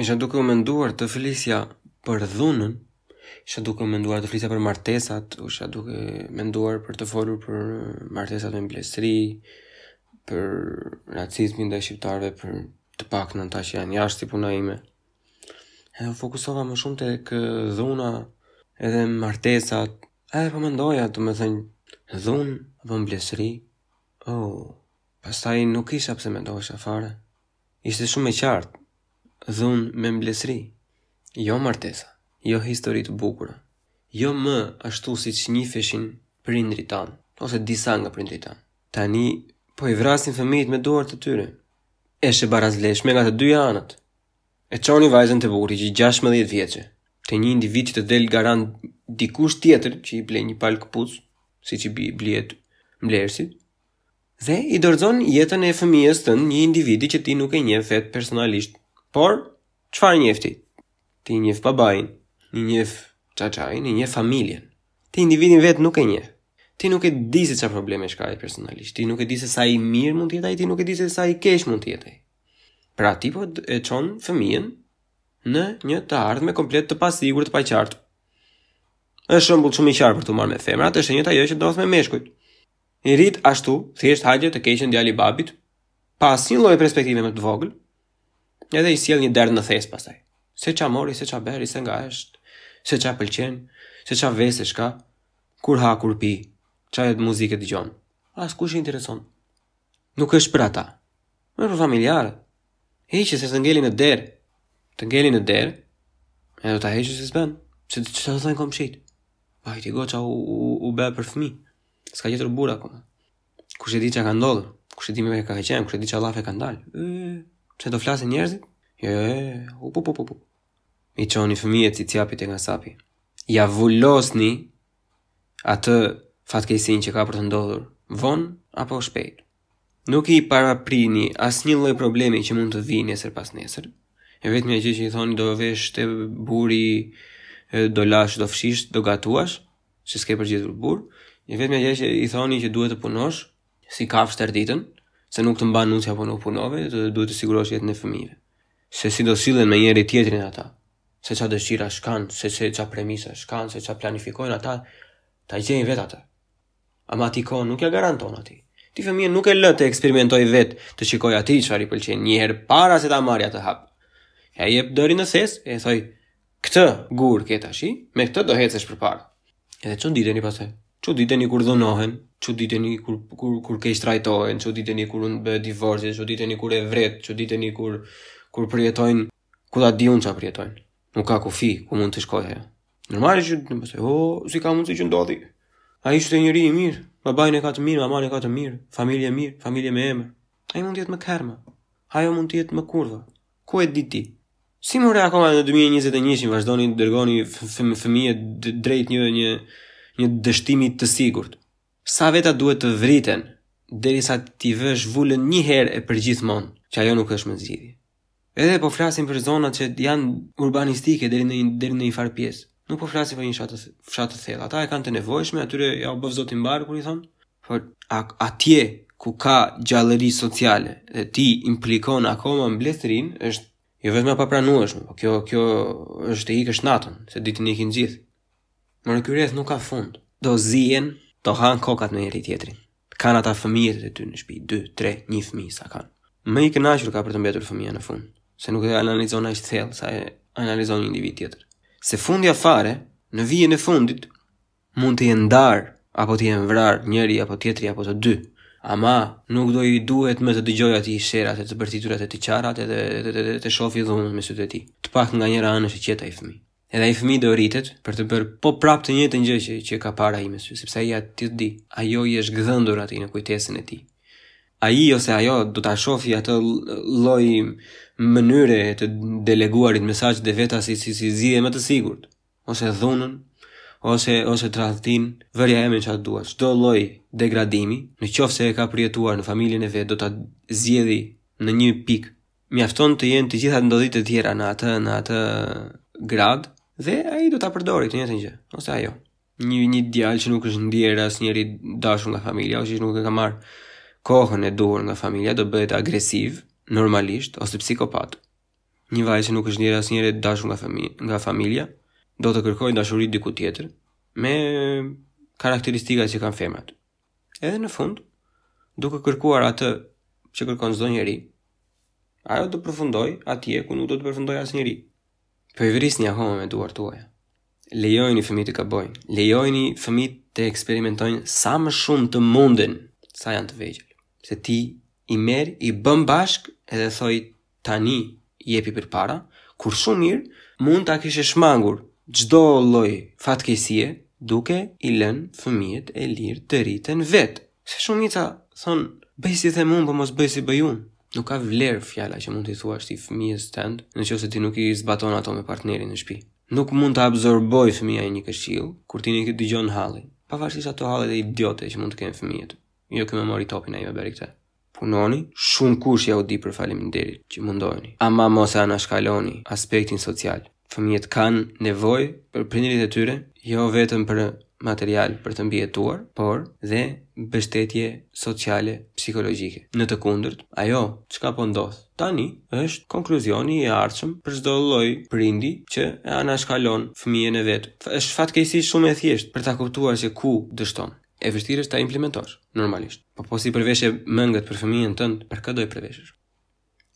Isha duke u menduar të flisja për dhunën, isha duke u menduar të flisja për martesat, isha duke menduar për të folur për martesat me mblesëri, për racizmin ndaj shqiptarëve, për të paktën ata që janë jashtë si puna ime. Edhe u fokusova më shumë tek dhuna edhe martesat. Edhe po mendoja domethënë dhunë apo mblesëri. Oh, pastaj nuk kisha pse mendohesha fare. Ishte shumë e qartë. Dhunë me mblesëri. Jo martesa, jo histori të bukura. Jo më ashtu siç njifeshin prindërit tanë, ose disa nga prindërit tanë. Tani po i vrasin fëmijët me duart e tyre. Është e barazvlefshme nga të dyja anët. E çoni vajzën te burri që 16 vjeçe, te një individ që të del garant dikush tjetër që i blen një palë këpucë, siç i blihet mblesit, dhe i dorëzon jetën e fëmijës tënd një individi që ti nuk e njef vetë personalisht. Por, çfarë njef ti? Ti njef babajin, i njef xhaxhain, i njef familjen. Ti individin vetë nuk e njef. Ti nuk e di se ça problemesh ka ai personalisht. Ti nuk e di se sa i mirë mund të jetë ai, ti nuk e di se sa i keq mund të jetë ai. Pra ti po e çon fëmijën në një të ardhme komplet të pasigurt, të paqartë. Është shembull shumë i qartë për t'u marrë me femrat, është e njëjta gjë që ndodh me meshkujt. I rrit ashtu, thjesht hajde të keqën djali i babit, pa asnjë lloj perspektive më të vogël, edhe i sjell një derr në thes pastaj. Se ça mori, se ça bëri, se nga është, se ça pëlqen, se ça vesesh ka, kur ha, kur pi, ça muzike dëgjon. Askujt s'i intereson. Nuk është për ata. Më për familjarët. Hiqe se të ngeli në derë. Të ngeli në derë. E do ta heqësh se s'bën. Se çfarë thonë komshinjtë. Ai ti goca u u, u bë për fëmi. S'ka gjetur burrë akoma. Kush e di çka ka ndodhur? Kush e di me kë ka qenë? Kush e di ça llafe kanë dalë? Pse do flasin njerëzit? Jo, jo, jo, po, po, po, po. I çoni fëmijët si cjapi te kasapi. Ia vulosni atë fatkeqësinë që ka për të ndodhur, vonë apo shpejt. Nuk i paraprini asnjë lloj problemi që mund të vijë nesër pasnesër. E vetmja gjë që i thoni do vesh te burri do lash, do fshish, do gatuash, se s'ke për gjetur burrë. E vetmja gjë që i thoni që duhet të punosh si kafshë tërë ditën, se nuk të mban nusja po nuk punove, dhe duhet të sigurosh jetën e fëmijëve. Se si do sillen me njëri-tjetrin ata, se ça dëshirash kanë, se se ça premisash kanë, se ça planifikojnë ata, ta gjejnë vetë ata. Ama ti kohë nuk ja garanton atij. Ti fëmijën nuk e lë të eksperimentojë vetë, të shikojë atij çfarë i pëlqen një herë para se ta marrë atë hap. Ja jep derrin në thes, e thoj, këtë gur ke tashi, me këtë do hecësh përpara. Edhe çuditeni pastaj, çuditeni kur dhunohen, çuditeni kur, kur, kur keqtrajtohen, çuditeni kur bëhet divorci, çuditeni kur e vret, çuditeni kur, kur përjetojnë Ku ta di unë çfarë përjetojnë? Nuk ka kufi ku mund të shkojë ajo. Normal që do të thotë, "O, si ka mundësi që ndodhi?" Ai ishte njeri i mirë, babain e ka të mirë, mamanë e ka të mirë, familje e mirë, familje me emër. Ai mund të jetë më kërma. Ajo mund të jetë më kurva. Ku e di ti? Si more akoma në 2021-shin vazhdoni të dërgoni fëmijët drejt një një një dështimi të sigurt. Sa veta duhet të vriten derisa ti vësh vulën një herë e përgjithmonë që ajo nuk është më zgjidhje. Edhe po flasim për zonat që janë urbanistike deri në deri në një farë pjesë. Nuk po flasim për një fshat të fshat të thellë. Ata e kanë të nevojshme, atyre ja u bëftë zoti mbarë kur i thonë. Por atje ku ka gjallëri sociale dhe ti implikon akoma mblesërinë, është jo vetëm e papranueshme, po kjo kjo është të ikësh natën, se ditën ikin gjithë. Mor ky rreth nuk ka fund. Do zihen, do hanë kokat me njëri tjetrin. Kanë ata fëmijët aty në shpi, dy, tre, një fëmi, sa kanë. Më i kënaqur ka për të mbetur fëmija në fund, se nuk e analizon aq thellë, sa e analizon një individ tjetër. Se fundja fare, në vijën e fundit, mund të jenë ndarë, apo të jenë vrarë njëri apo tjetri apo të dy, ama nuk do i duhet më të dëgjojë ato sherrat e të bërtiturat e të qarat edhe të shofi dhunë me sytë e tij. Të paktën nga njëra anë është i qetë ai fëmi. Edhe ai fëmijë do rritet për të bërë po prap të njëjtën gjë që që ka parë ai me sy, sepse ai atë di. Ajo i është gdhendur atij në kujtesën e tij. Ai ose ajo do ta shofi atë lloj mënyre të deleguarit mesazhet e veta si si, si zgjidhje më të sigurt, ose dhunën, ose ose tradhtinë, vërja emrin çfarë të duash. Çdo lloj degradimi, në qoftë se e ka përjetuar në familjen e vet, do ta zgjidhi në një pikë Mjafton të jenë të gjitha ndodhitë e tjera në atë në atë gradë dhe ai do ta përdori të njëjtën gjë ose ajo. Një një djalë që nuk është ndjerë asnjëherë i dashur nga familja ose që nuk e ka marrë kohën e duhur nga familja do bëhet agresiv normalisht ose psikopat. Një vajzë që nuk është ndjerë asnjëri dashur nga familja, nga familja do të kërkojë dashuri diku tjetër me karakteristika që kanë femrat. Edhe në fund, duke kërkuar atë që kërkon çdo njeri, ajo do përfundojë atje ku nuk do të përfundojë asnjeri. Po i vrisni akoma me duar tuaja. Lejojni fëmijët të gabojnë, lejojni fëmijët të eksperimentojnë sa më shumë të mundin sa janë të vegjël. Se ti i merr, i bën bashkë edhe thoi tani jepi përpara, kur shumë mirë mund ta kishe shmangur çdo lloj fatkeqësie duke i lënë fëmijët e lirë të rriten vetë. Se shumica thonë bëj si them unë, po mos bëj si bëj unë. Nuk ka vlerë fjala që mund t'i thuash ti fëmijës tënd, në qoftë se ti nuk i zbaton ato me partnerin në shpi. Nuk mund ta absorbojë fëmija një këshillë, kur ti nuk i dëgjon hallin, pavarësisht ato hallet idiote që mund të kenë fëmijët. Jo ky më mori topin, ai më bëri këtë. punoni shumë kush jua di për faleminderit që mundoheni ama mos e anashkaloni aspektin social fëmijët kanë nevojë për prindërit e tyre jo vetëm për material për të mbijetuar, por dhe mbështetje sociale psikologjike. Në të kundërt, ajo çka po ndodh tani është konkluzioni i ardhshëm për çdo lloj prindi që e anashkalon fëmijën e vet. Është fatkeqësi shumë e thjeshtë për ta kuptuar se ku dështon. E vështirë është ta implementosh, normalisht. Po po s'i përveshe mëngët për fëmijën tënd, për kë do i përveshësh.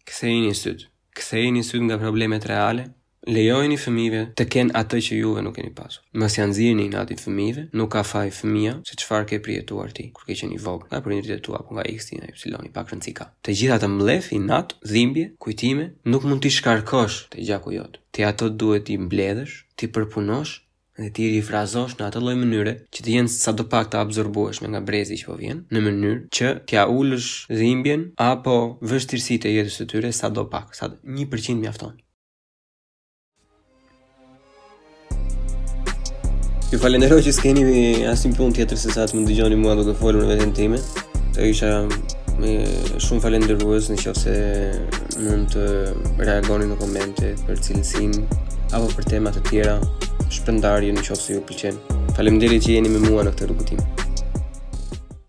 Kthejini sytë. Kthejini sytë nga problemet reale. Lejojini fëmijët të kenë atë që juve nuk keni pasur. Mos ia nxirrni inatin fëmijëve, nuk ka faj fëmija se çfarë ke përjetuar ti kur ke qenë i vogël, nga prindërit e tu apo nga X-i, Y-i, pak rëndësi ka. Të gjithë atë mllef, inat, dhimbje, kujtime, nuk mund t'i shkarkosh te gjaku jot. Ti ato duhet t'i mbledhësh, t'i përpunosh dhe t'i rifrazosh në atë lloj mënyre që të jenë sadopak të absorbueshme nga brezi që po vjen, në mënyrë që t'ia ulësh dhimbjen apo vështirësitë e jetës së tyre sadopak, sa 1% mjafton. Ju falenderoj që s'keni asnjë punë tjetër sesa të më dëgjoni mua duke folur me veten time. Të isha më shumë falenderues në qoftë se mund të reagoni në komente për cilësim apo për tema të tjera, shpërndajeni në qoftë se ju pëlqen. Faleminderit që jeni me mua në këtë rrugëtim.